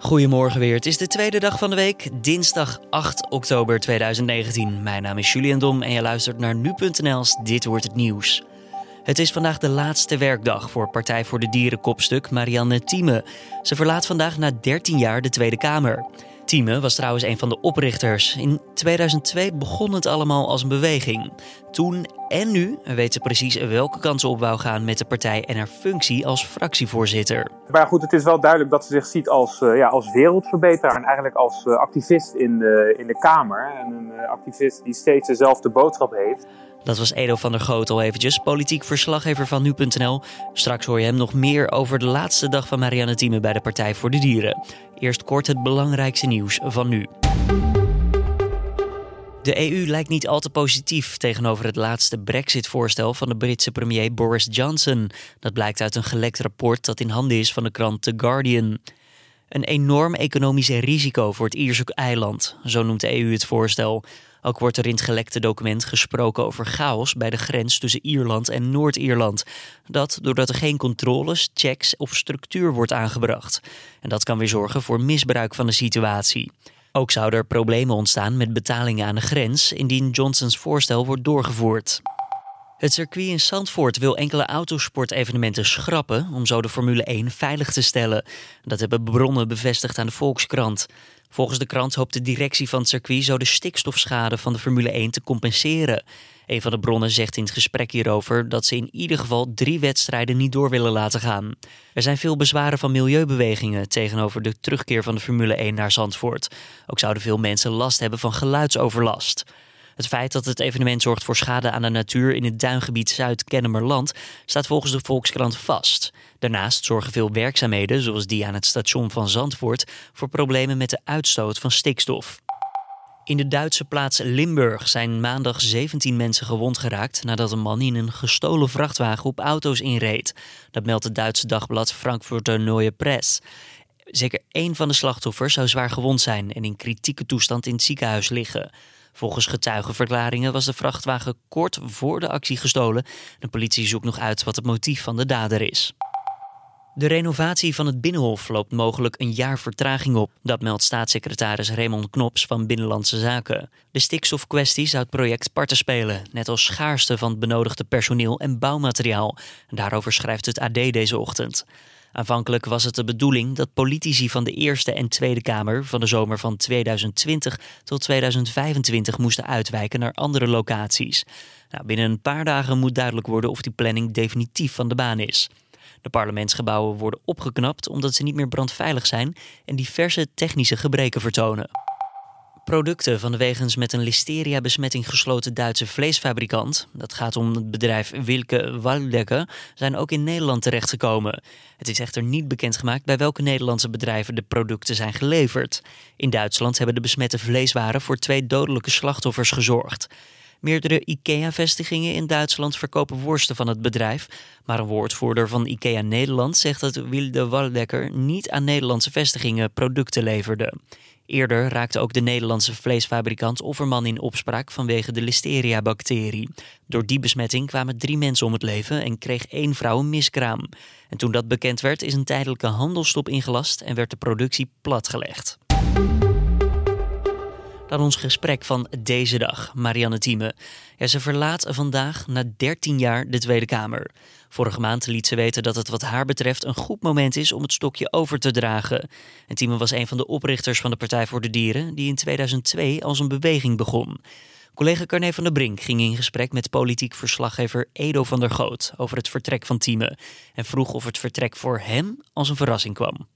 Goedemorgen weer. Het is de tweede dag van de week, dinsdag 8 oktober 2019. Mijn naam is Julian Dom en je luistert naar nu.nl's Dit wordt het nieuws. Het is vandaag de laatste werkdag voor Partij voor de Dieren kopstuk Marianne Thieme. Ze verlaat vandaag na 13 jaar de Tweede Kamer. Thieme was trouwens een van de oprichters. In 2002 begon het allemaal als een beweging. Toen en nu weet ze precies welke kant ze op wou gaan met de partij en haar functie als fractievoorzitter. Maar goed, het is wel duidelijk dat ze zich ziet als, uh, ja, als wereldverbeteraar en eigenlijk als uh, activist in de, in de Kamer. En een uh, activist die steeds dezelfde boodschap heeft. Dat was Edo van der Goot al eventjes, politiek verslaggever van Nu.nl. Straks hoor je hem nog meer over de laatste dag van Marianne Thieme bij de Partij voor de Dieren. Eerst kort het belangrijkste nieuws van nu. De EU lijkt niet al te positief tegenover het laatste Brexit-voorstel van de Britse premier Boris Johnson. Dat blijkt uit een gelekt rapport dat in handen is van de krant The Guardian. Een enorm economisch risico voor het Ierse eiland, zo noemt de EU het voorstel. Ook wordt er in het gelekte document gesproken over chaos bij de grens tussen Ierland en Noord-Ierland. Dat doordat er geen controles, checks of structuur wordt aangebracht. En dat kan weer zorgen voor misbruik van de situatie. Ook zouden er problemen ontstaan met betalingen aan de grens indien Johnsons voorstel wordt doorgevoerd. Het circuit in Zandvoort wil enkele autosportevenementen schrappen om zo de Formule 1 veilig te stellen. Dat hebben bronnen bevestigd aan de Volkskrant. Volgens de krant hoopt de directie van het circuit zo de stikstofschade van de Formule 1 te compenseren. Een van de bronnen zegt in het gesprek hierover dat ze in ieder geval drie wedstrijden niet door willen laten gaan. Er zijn veel bezwaren van milieubewegingen tegenover de terugkeer van de Formule 1 naar Zandvoort. Ook zouden veel mensen last hebben van geluidsoverlast. Het feit dat het evenement zorgt voor schade aan de natuur in het duingebied Zuid-Kennemerland staat volgens de Volkskrant vast. Daarnaast zorgen veel werkzaamheden, zoals die aan het station van Zandvoort, voor problemen met de uitstoot van stikstof. In de Duitse plaats Limburg zijn maandag 17 mensen gewond geraakt nadat een man in een gestolen vrachtwagen op auto's inreed. Dat meldt het Duitse dagblad Frankfurter Neue Press. Zeker één van de slachtoffers zou zwaar gewond zijn en in kritieke toestand in het ziekenhuis liggen. Volgens getuigenverklaringen was de vrachtwagen kort voor de actie gestolen. De politie zoekt nog uit wat het motief van de dader is. De renovatie van het Binnenhof loopt mogelijk een jaar vertraging op. Dat meldt staatssecretaris Raymond Knops van Binnenlandse Zaken. De stikstofkwestie zou het project parten spelen, net als schaarste van het benodigde personeel en bouwmateriaal. Daarover schrijft het AD deze ochtend. Aanvankelijk was het de bedoeling dat politici van de Eerste en Tweede Kamer van de zomer van 2020 tot 2025 moesten uitwijken naar andere locaties. Nou, binnen een paar dagen moet duidelijk worden of die planning definitief van de baan is. De parlementsgebouwen worden opgeknapt omdat ze niet meer brandveilig zijn en diverse technische gebreken vertonen. Producten van de wegens met een listeria-besmetting gesloten Duitse vleesfabrikant, dat gaat om het bedrijf Wilke Waldecker, zijn ook in Nederland terechtgekomen. Het is echter niet bekendgemaakt bij welke Nederlandse bedrijven de producten zijn geleverd. In Duitsland hebben de besmette vleeswaren voor twee dodelijke slachtoffers gezorgd. Meerdere IKEA-vestigingen in Duitsland verkopen worsten van het bedrijf. Maar een woordvoerder van IKEA Nederland zegt dat Wilde Waldecker niet aan Nederlandse vestigingen producten leverde. Eerder raakte ook de Nederlandse vleesfabrikant Offerman in opspraak vanwege de Listeria-bacterie. Door die besmetting kwamen drie mensen om het leven en kreeg één vrouw een miskraam. En toen dat bekend werd, is een tijdelijke handelstop ingelast en werd de productie platgelegd. Dan ons gesprek van deze dag, Marianne Thieme. Ze verlaat vandaag na 13 jaar de Tweede Kamer. Vorige maand liet ze weten dat het wat haar betreft een goed moment is om het stokje over te dragen. En was een van de oprichters van de Partij voor de Dieren, die in 2002 als een beweging begon. Collega Carne van der Brink ging in gesprek met politiek verslaggever Edo van der Goot over het vertrek van Thieme en vroeg of het vertrek voor hem als een verrassing kwam.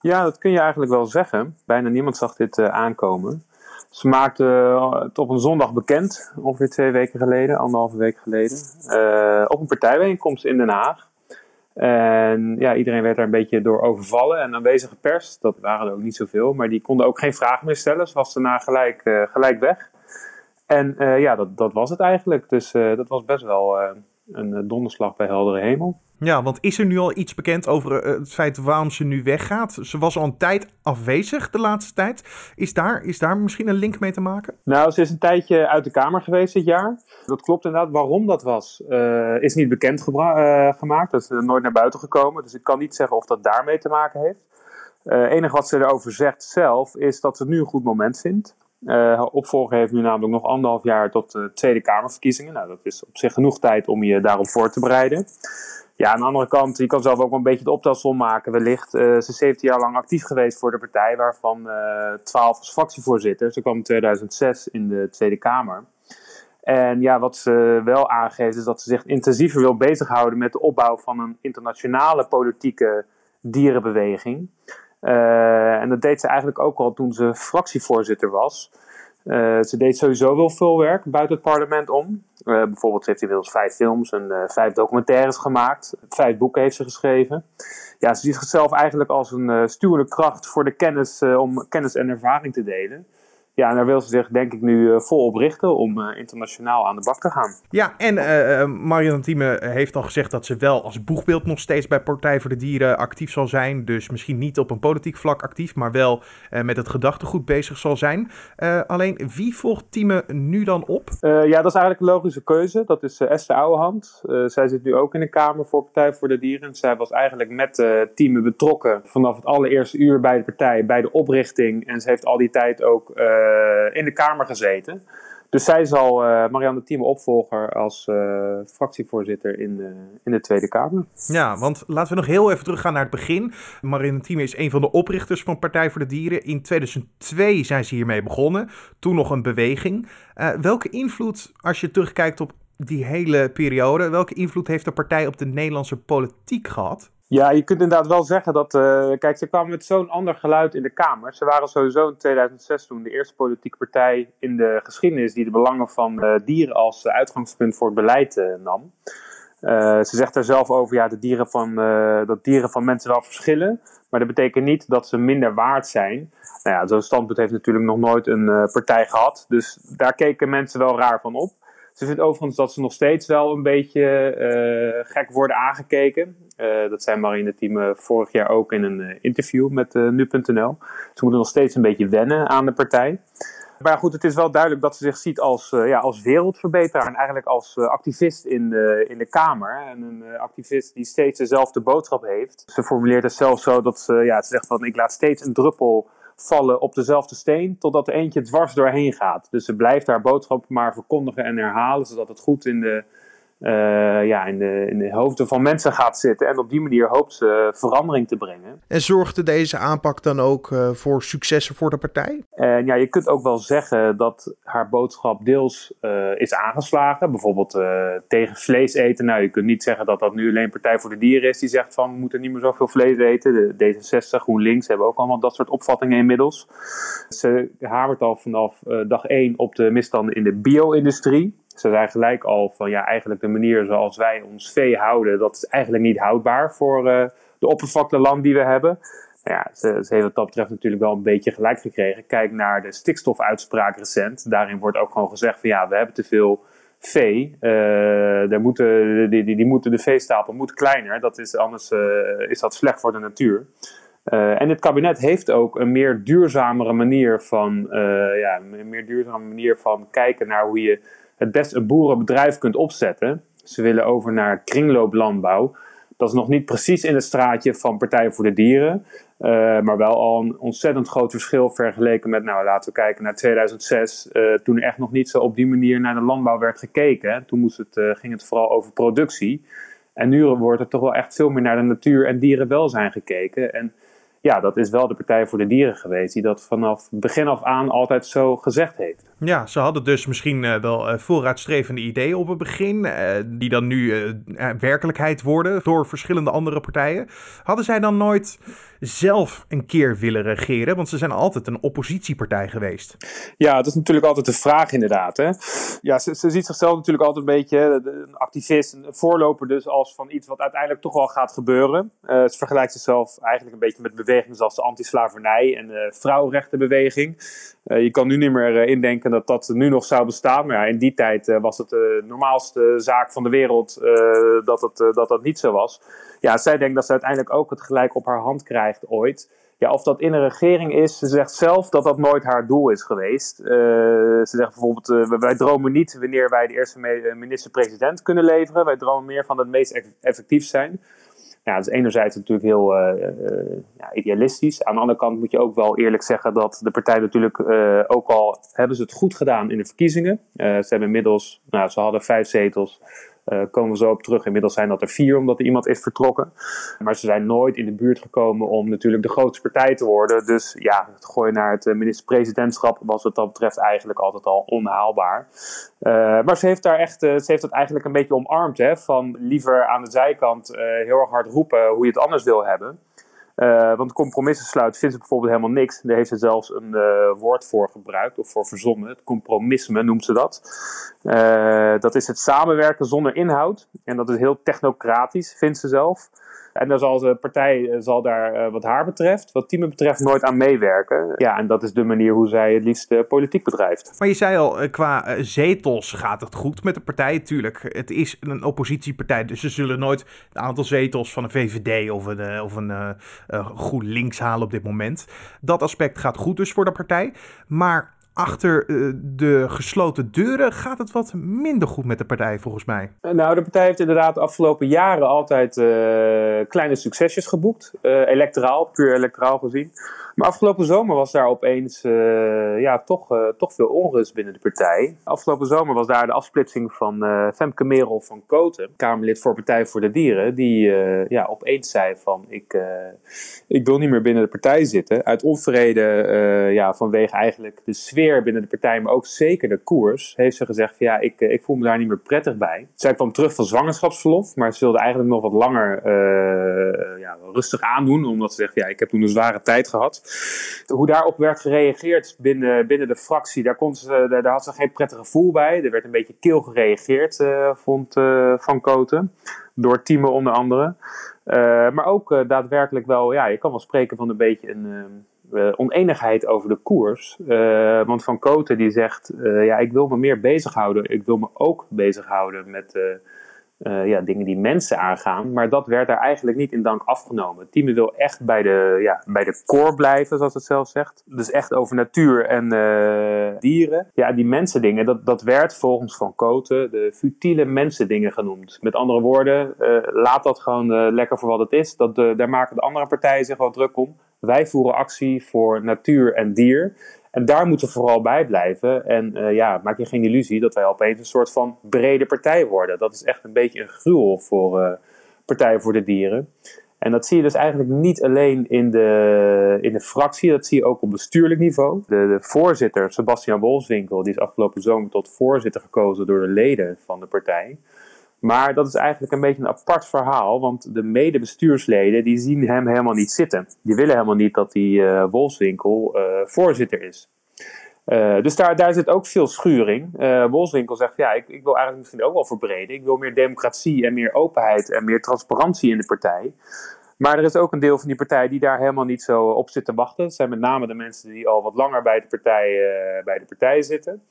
Ja, dat kun je eigenlijk wel zeggen. Bijna niemand zag dit uh, aankomen. Ze maakte het op een zondag bekend, ongeveer twee weken geleden, anderhalve week geleden, uh, op een partijbijeenkomst in Den Haag. En ja, iedereen werd daar een beetje door overvallen. En aanwezige pers, dat waren er ook niet zoveel, maar die konden ook geen vraag meer stellen. Ze was daarna gelijk, uh, gelijk weg. En ja, dat, dat was het eigenlijk. Dus dat was best wel een donderslag bij heldere hemel. Ja, want is er nu al iets bekend over eh, het feit waarom ze nu weggaat? Ze was al een tijd afwezig de laatste tijd. Is daar, is daar misschien een link mee te maken? Nou, ze is een tijdje uit de Kamer geweest dit jaar. Dat klopt inderdaad. Waarom dat was, uh, is niet bekend uh, gemaakt. Dat is nooit naar buiten gekomen. Dus ik kan niet zeggen of dat daarmee te maken heeft. Het enige wat ze erover zegt zelf is dat ze nu een goed moment vindt. Uh, opvolger heeft nu namelijk nog anderhalf jaar tot de Tweede Kamerverkiezingen. Nou, dat is op zich genoeg tijd om je daarop voor te bereiden. Ja, aan de andere kant, je kan zelf ook wel een beetje de optelsom maken wellicht. Uh, ze is 17 jaar lang actief geweest voor de partij, waarvan uh, 12 als fractievoorzitter. Ze kwam in 2006 in de Tweede Kamer. En ja, wat ze wel aangeeft is dat ze zich intensiever wil bezighouden met de opbouw van een internationale politieke dierenbeweging. Uh, en dat deed ze eigenlijk ook al toen ze fractievoorzitter was. Uh, ze deed sowieso wel veel werk buiten het parlement om. Uh, bijvoorbeeld heeft ze inmiddels vijf films en vijf documentaires gemaakt. Vijf boeken heeft ze geschreven. Ja, ze ziet zichzelf eigenlijk als een stuwende kracht voor de kennis, om kennis en ervaring te delen ja, daar wil ze zich denk ik nu uh, vol op richten om uh, internationaal aan de bak te gaan. Ja, en uh, Marianne Thieme heeft al gezegd dat ze wel als boegbeeld nog steeds bij Partij voor de Dieren actief zal zijn. Dus misschien niet op een politiek vlak actief, maar wel met het gedachtegoed bezig zal zijn. alleen, wie volgt Thieme nu dan op? ja, dat is eigenlijk een logische keuze. Dat is Esther Ouwehand. zij zit nu ook in de Kamer voor Partij voor de Dieren. Zij was eigenlijk met uh, Thieme betrokken vanaf het allereerste uur bij de partij, bij de oprichting. En ze heeft al die tijd ook eh, in de Kamer gezeten. Dus zij zal uh, Marianne Thieme opvolger als uh, fractievoorzitter in de, in de Tweede Kamer. Ja, want laten we nog heel even teruggaan naar het begin. Marianne Thieme is een van de oprichters van Partij voor de Dieren. In 2002 zijn ze hiermee begonnen. Toen nog een beweging. Welke invloed, als je terugkijkt op die hele periode, welke invloed heeft de partij op de Nederlandse politiek gehad? Ja, je kunt inderdaad wel zeggen dat. Uh, kijk, ze kwamen met zo'n ander geluid in de Kamer. Ze waren sowieso in 2006 toen de eerste politieke partij in de geschiedenis die de belangen van uh, dieren als uitgangspunt voor het beleid uh, nam. ze zegt er zelf over ja, de dieren van, dat dieren van mensen wel verschillen. Maar dat betekent niet dat ze minder waard zijn. Nou ja, zo'n standpunt heeft natuurlijk nog nooit een partij gehad. Dus daar keken mensen wel raar van op. Ze vindt overigens dat ze nog steeds wel een beetje uh, gek worden aangekeken. Uh, dat zei Marine Thieme vorig jaar ook in een interview met nu.nl. Ze moeten nog steeds een beetje wennen aan de partij. Maar goed, het is wel duidelijk dat ze zich ziet als, ja, als wereldverbeteraar en eigenlijk als activist in de, in de Kamer. En een activist die steeds dezelfde boodschap heeft. Ze formuleert het zelfs zo dat ze, ja, ze zegt van ik laat steeds een druppel vallen op dezelfde steen totdat er eentje dwars doorheen gaat. Dus ze blijft haar boodschap maar verkondigen en herhalen, zodat het goed in de, uh, ja, in, de, in de hoofden van mensen gaat zitten. En op die manier hoopt ze verandering te brengen. En zorgde deze aanpak dan ook uh, voor successen voor de partij? En ja, je kunt ook wel zeggen dat haar boodschap deels is aangeslagen. Bijvoorbeeld tegen vlees eten. Nou, je kunt niet zeggen dat dat nu alleen Partij voor de Dieren is die zegt van we moeten niet meer zoveel vlees eten. De D66, GroenLinks hebben ook allemaal dat soort opvattingen inmiddels. Ze hamert al vanaf dag één op de misstanden in de bio-industrie. Ze zijn gelijk al van ja, eigenlijk de manier zoals wij ons vee houden, dat is eigenlijk niet houdbaar voor uh, de oppervlakte land die we hebben. Nou ja, ze, ze, heeft wat dat betreft natuurlijk wel een beetje gelijk gekregen. Kijk naar de stikstofuitspraak recent. Daarin wordt ook gewoon gezegd van ja, we hebben te veel vee. Uh, er moeten, die, die, die, moeten, de veestapel moet kleiner. Dat is, anders uh, is dat slecht voor de natuur. En het kabinet heeft ook een meer duurzamere manier van, ja, een meer duurzame manier van kijken naar hoe je het best een boerenbedrijf kunt opzetten. Ze willen over naar kringlooplandbouw. Dat is nog niet precies in het straatje van Partij voor de Dieren. Uh, maar wel al een ontzettend groot verschil vergeleken met, nou laten we kijken naar 2006. Uh, eh, toen echt nog niet zo op die manier naar de landbouw werd gekeken. Toen moest het, uh, ging het vooral over productie. En nu wordt er toch wel echt veel meer naar de natuur en dierenwelzijn gekeken. En ja, dat is wel de Partij voor de Dieren geweest, die dat vanaf begin af aan altijd zo gezegd heeft. Ja, ze hadden dus misschien uh, wel uh, vooruitstrevende ideeën op het begin, uh, die dan nu werkelijkheid worden door verschillende andere partijen. Hadden zij dan nooit zelf een keer willen regeren? Want ze zijn altijd een oppositiepartij geweest. Ja, dat is natuurlijk altijd de vraag inderdaad. Hè? Ja, ze, ze ziet zichzelf natuurlijk altijd een beetje een activist, een voorloper dus als van iets wat uiteindelijk toch wel gaat gebeuren. ze vergelijkt zichzelf eigenlijk een beetje met bewegingen zoals de anti-slavernij en de vrouwenrechtenbeweging. je kan nu niet meer indenken dat dat nu nog zou bestaan. Maar ja, in die tijd uh, was het de normaalste zaak van de wereld dat, het, dat dat niet zo was. Ja, zij denkt dat ze uiteindelijk ook het gelijk op haar hand krijgt ooit. Ja, of dat in een regering is, ze zegt zelf dat dat nooit haar doel is geweest. ze zegt bijvoorbeeld, wij dromen niet wanneer wij de eerste minister-president kunnen leveren. Wij dromen meer van het meest effectief zijn. Ja, dat is enerzijds natuurlijk heel ja, idealistisch. Aan de andere kant moet je ook wel eerlijk zeggen dat de partij natuurlijk, ook al hebben ze het goed gedaan in de verkiezingen. ze hebben inmiddels, nou, ze hadden vijf zetels. Uh, komen we zo op terug. Inmiddels zijn dat er vier, omdat er iemand is vertrokken. Maar ze zijn nooit in de buurt gekomen om natuurlijk de grootste partij te worden. Dus ja, het gooien naar het eh, minister-presidentschap was wat dat betreft eigenlijk altijd al onhaalbaar. Uh, maar ze heeft, daar echt, ze heeft dat eigenlijk een beetje omarmd. Hè, van liever aan de zijkant heel erg hard roepen hoe je het anders wil hebben. Uh, want compromissen sluiten vindt ze bijvoorbeeld helemaal niks. Daar heeft ze zelfs een uh, woord voor gebruikt, of voor verzonnen. Het compromisme noemt ze dat. Uh, dat is het samenwerken zonder inhoud. En dat is heel technocratisch, vindt ze zelf. En daar zal de partij eh, zal daar, eh, wat haar betreft, wat teamen betreft, nooit aan meewerken. Ja, en dat is de manier hoe zij het liefst uh, politiek bedrijft. Maar je zei al, qua zetels gaat het goed met de partij. Tuurlijk, het is een oppositiepartij, dus ze zullen nooit het aantal zetels van een VVD of een, of een uh, GroenLinks halen op dit moment. Dat aspect gaat goed dus voor de partij. Maar achter eh, de gesloten deuren gaat het wat minder goed met de partij, volgens mij. Nou, de partij heeft inderdaad de afgelopen jaren altijd uh, kleine succesjes geboekt. Uh, electoraal, puur electoraal gezien. Maar afgelopen zomer was daar opeens uh, ja, toch, uh, toch veel onrust binnen de partij. Afgelopen zomer was daar de afsplitsing van uh, Femke Merel van Koten, Kamerlid voor Partij voor de Dieren, die ja, opeens zei van ik, ik wil niet meer binnen de partij zitten. Uit onvrede ja, vanwege eigenlijk de sfeer binnen de partij, maar ook zeker de koers, heeft ze gezegd van ja, ik, ik voel me daar niet meer prettig bij. Zij kwam terug van zwangerschapsverlof, maar ze wilde eigenlijk nog wat langer ja, rustig aandoen, omdat ze zegt ja, ik heb toen een zware tijd gehad. Hoe daarop werd gereageerd binnen, binnen de fractie, daar, kon ze, daar, had ze geen prettig gevoel bij. Er werd een beetje kil gereageerd, uh, vond uh, Van Koten. Door teamen onder andere. Uh, maar ook daadwerkelijk wel, ja, je kan wel spreken van een beetje een oneenigheid over de koers. want Van Koten die zegt, ja, ik wil me meer bezighouden. Ik wil me ook bezighouden met ja, dingen die mensen aangaan. Maar dat werd daar eigenlijk niet in dank afgenomen. Het team wil echt bij de, ja, bij de core blijven, zoals het zelf zegt. Dus echt over natuur en uh, dieren. Ja, die mensen dingen, dat, dat werd volgens Van Koten de futiele mensen dingen genoemd. Met andere woorden, uh, laat dat gewoon lekker voor wat het is. Dat, daar maken de andere partijen zich wel druk om. Wij voeren actie voor natuur en dier. En daar moeten we vooral bij blijven. En uh, ja, maak je geen illusie dat wij opeens een soort van brede partij worden. Dat is echt een beetje een gruwel voor uh, Partij voor de Dieren. En dat zie je dus eigenlijk niet alleen in de, in de fractie, dat zie je ook op bestuurlijk niveau. De, de voorzitter, Sebastian Wolfswinkel, die is afgelopen zomer tot voorzitter gekozen door de leden van de partij. Maar dat is eigenlijk een beetje een apart verhaal, want de medebestuursleden die zien hem helemaal niet zitten. Die willen helemaal niet dat die uh, Wolfswinkel uh, voorzitter is. Uh, dus daar, daar zit ook veel schuring. Wolfswinkel zegt, ja, ik, ik wil eigenlijk misschien ook wel verbreden. Ik wil meer democratie en meer openheid en meer transparantie in de partij. Maar er is ook een deel van die partij die daar helemaal niet zo op zit te wachten. Dat zijn met name de mensen die al wat langer bij de partij, uh, bij de partij zitten.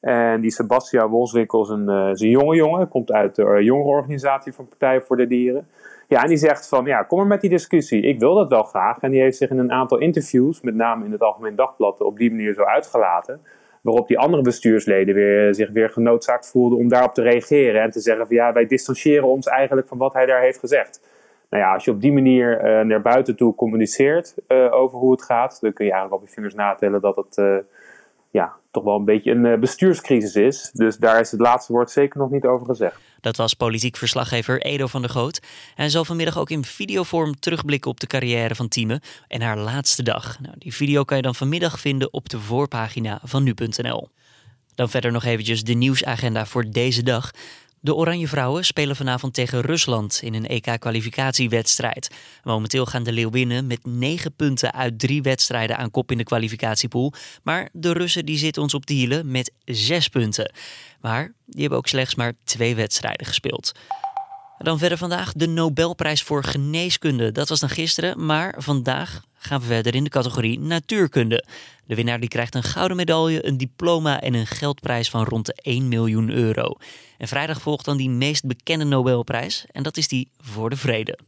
En die Sebastian een, uh, is een jonge jongen. Komt uit de uh, jongerenorganisatie van Partij voor de Dieren. Ja, en die zegt van, ja, kom maar met die discussie. Ik wil dat wel graag. En die heeft zich in een aantal interviews, met name in het Algemeen Dagblad, op die manier zo uitgelaten. Waarop die andere bestuursleden weer, zich weer genoodzaakt voelden om daarop te reageren. En te zeggen van, ja, wij distancieren ons eigenlijk van wat hij daar heeft gezegd nou ja, als je op die manier uh, naar buiten toe communiceert uh, over hoe het gaat, dan kun je eigenlijk op je vingers natellen dat het uh, ja, toch wel een beetje een bestuurscrisis is. Dus daar is het laatste woord zeker nog niet over gezegd. Dat was politiek verslaggever Edo van der Goot. Hij zal vanmiddag ook in videovorm terugblikken op de carrière van Tieme en haar laatste dag. Nou, die video kan je dan vanmiddag vinden op de voorpagina van nu.nl. Dan verder nog eventjes de nieuwsagenda voor deze dag. De Oranje Vrouwen spelen vanavond tegen Rusland in een EK-kwalificatiewedstrijd. Momenteel gaan de Leeuwinnen met 9 punten uit drie wedstrijden aan kop in de kwalificatiepool. Maar de Russen die zitten ons op de hielen met 6 punten. Maar die hebben ook slechts maar twee wedstrijden gespeeld. Dan verder vandaag de Nobelprijs voor geneeskunde. Dat was dan gisteren, maar vandaag gaan we verder in de categorie natuurkunde. De winnaar die krijgt een gouden medaille, een diploma en een geldprijs van rond de 1 miljoen euro. En vrijdag volgt dan die meest bekende Nobelprijs en dat is die voor de vrede.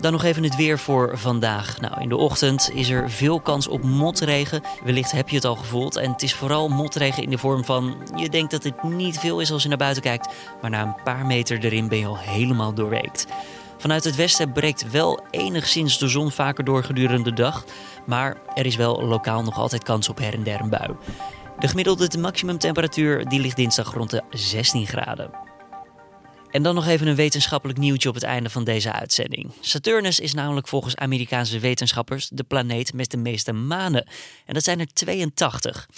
Dan nog even het weer voor vandaag. Nou, in de ochtend is er veel kans op motregen. Wellicht heb je het al gevoeld. En het is vooral motregen in de vorm van... je denkt dat het niet veel is als je naar buiten kijkt... maar na een paar meter erin ben je al helemaal doorweekt. Vanuit het westen breekt wel enigszins de zon vaker door gedurende de dag... maar er is wel lokaal nog altijd kans op her en der een bui. De gemiddelde maximumtemperatuur die ligt dinsdag rond de 16 graden. En dan nog even een wetenschappelijk nieuwtje op het einde van deze uitzending. Saturnus is namelijk volgens Amerikaanse wetenschappers de planeet met de meeste manen. En dat zijn er 82.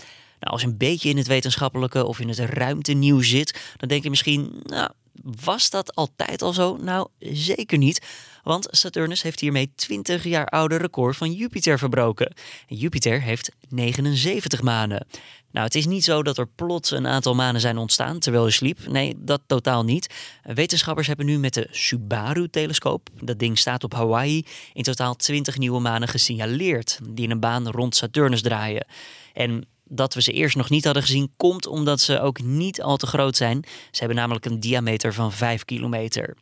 Nou, als je een beetje in het wetenschappelijke of in het ruimtenieuws zit, dan denk je misschien, nou, was dat altijd al zo? Nou, zeker niet. Want Saturnus heeft hiermee 20 jaar oude record van Jupiter verbroken. Jupiter heeft 79 manen. Nou, het is niet zo dat er plots een aantal manen zijn ontstaan terwijl je sliep. Nee, dat totaal niet. Wetenschappers hebben nu met de Subaru-telescoop, dat ding staat op Hawaii, in totaal 20 nieuwe manen gesignaleerd die in een baan rond Saturnus draaien. En dat we ze eerst nog niet hadden gezien, komt omdat ze ook niet al te groot zijn. Ze hebben namelijk een diameter van 5 kilometer.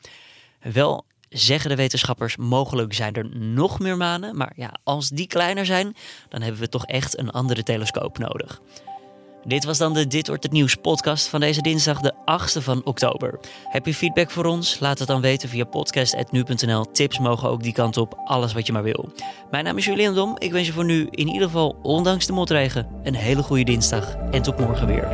Wel zeggen de wetenschappers, mogelijk zijn er nog meer manen. Maar ja, als die kleiner zijn, dan hebben we toch echt een andere telescoop nodig. Dit was dan de Dit wordt het nieuws podcast van deze dinsdag de 8e van oktober. Heb je feedback voor ons? Laat het dan weten via podcast.nu.nl. Tips mogen ook die kant op, alles wat je maar wil. Mijn naam is Julian Dom. Ik wens je voor nu in ieder geval, ondanks de motregen, een hele goede dinsdag en tot morgen weer.